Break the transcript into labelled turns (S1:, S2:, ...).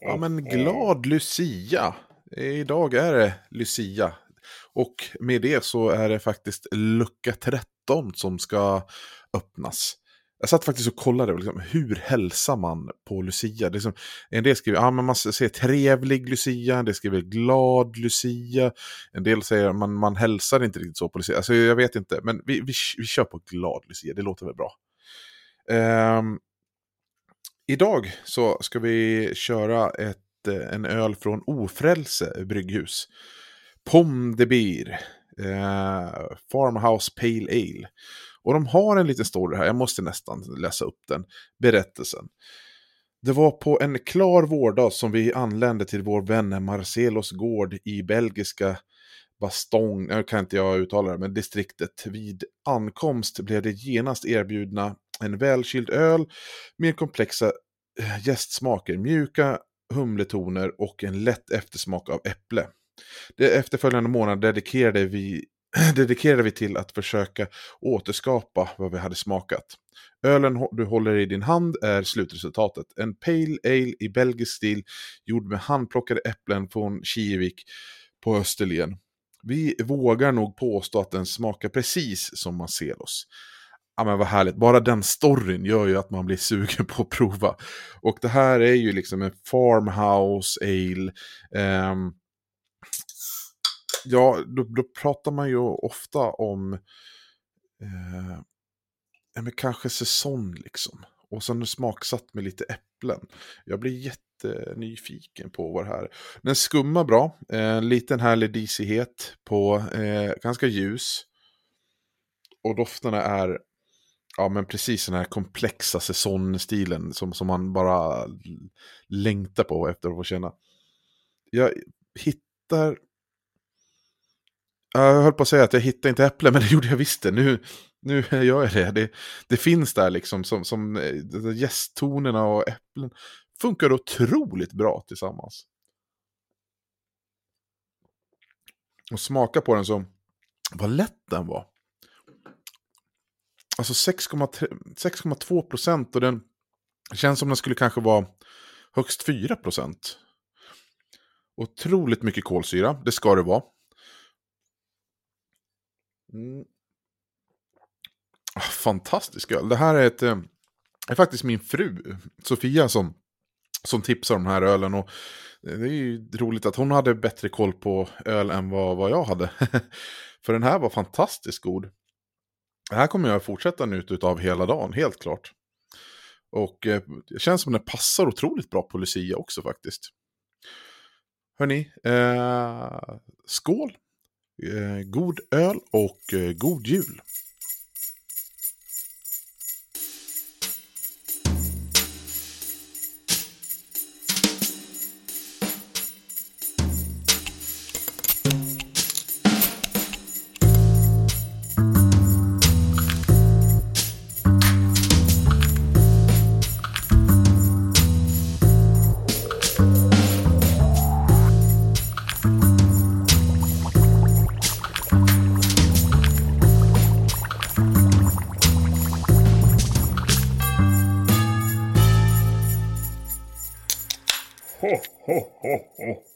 S1: Ja men glad Lucia. Idag är det Lucia. Och med det så är det faktiskt lucka 13 som ska öppnas. Jag satt faktiskt och kollade, liksom, hur hälsar man på Lucia? Det är som, en del skriver, ja men man säger trevlig Lucia, en del skriver glad Lucia, en del säger man, man hälsar inte riktigt så på Lucia. Alltså jag vet inte, men vi, vi, vi kör på glad Lucia, det låter väl bra. Um, Idag så ska vi köra ett, eh, en öl från Ofrälse brygghus. Pom de Beer. Eh, Farmhouse Pale Ale. Och de har en liten story här, jag måste nästan läsa upp den. Berättelsen. Det var på en klar vårdag som vi anlände till vår vän Marcelos gård i belgiska Bastong, nu kan inte jag uttala det, men distriktet. Vid ankomst blev det genast erbjudna en välkyld öl med komplexa eh, gästsmaker, mjuka humletoner och en lätt eftersmak av äpple. Det efterföljande månad dedikerade vi, dedikerade vi till att försöka återskapa vad vi hade smakat. Ölen du håller i din hand är slutresultatet. En Pale Ale i belgisk stil gjord med handplockade äpplen från Kivik på Österlen. Vi vågar nog påstå att den smakar precis som Marcelos. Ja men vad härligt, bara den storyn gör ju att man blir sugen på att prova. Och det här är ju liksom en farmhouse ale. Um, ja, då, då, pratar man ju ofta om uh, ja, men kanske säsong liksom. Och sen smaksatt med lite äpplen. Jag blir jättenyfiken på vad det här Den skummar bra, eh, liten härlig disighet på eh, ganska ljus. Och dofterna är ja, men precis den här komplexa säsongstilen som, som man bara längtar på efter att få känna. Jag hittar... Jag höll på att säga att jag hittar inte äpplen, men det gjorde jag visst det. Nu, nu gör jag det. det. Det finns där liksom som, som eh, gästtonerna och äpplen funkar otroligt bra tillsammans. Och smaka på den så, vad lätt den var. Alltså 6,2 procent och den känns som den skulle kanske vara högst 4 procent. Otroligt mycket kolsyra, det ska det vara. Mm. Fantastisk öl. Det här är ett... Eh, är faktiskt min fru, Sofia, som, som tipsar om den här ölen. Och eh, det är ju roligt att hon hade bättre koll på öl än vad, vad jag hade. För den här var fantastiskt god. Det här kommer jag fortsätta njuta av hela dagen, helt klart. Och eh, det känns som den passar otroligt bra på Lucia också faktiskt. Hörni, eh, skål! Eh, god öl och eh, god jul!
S2: Ho, ho, ho.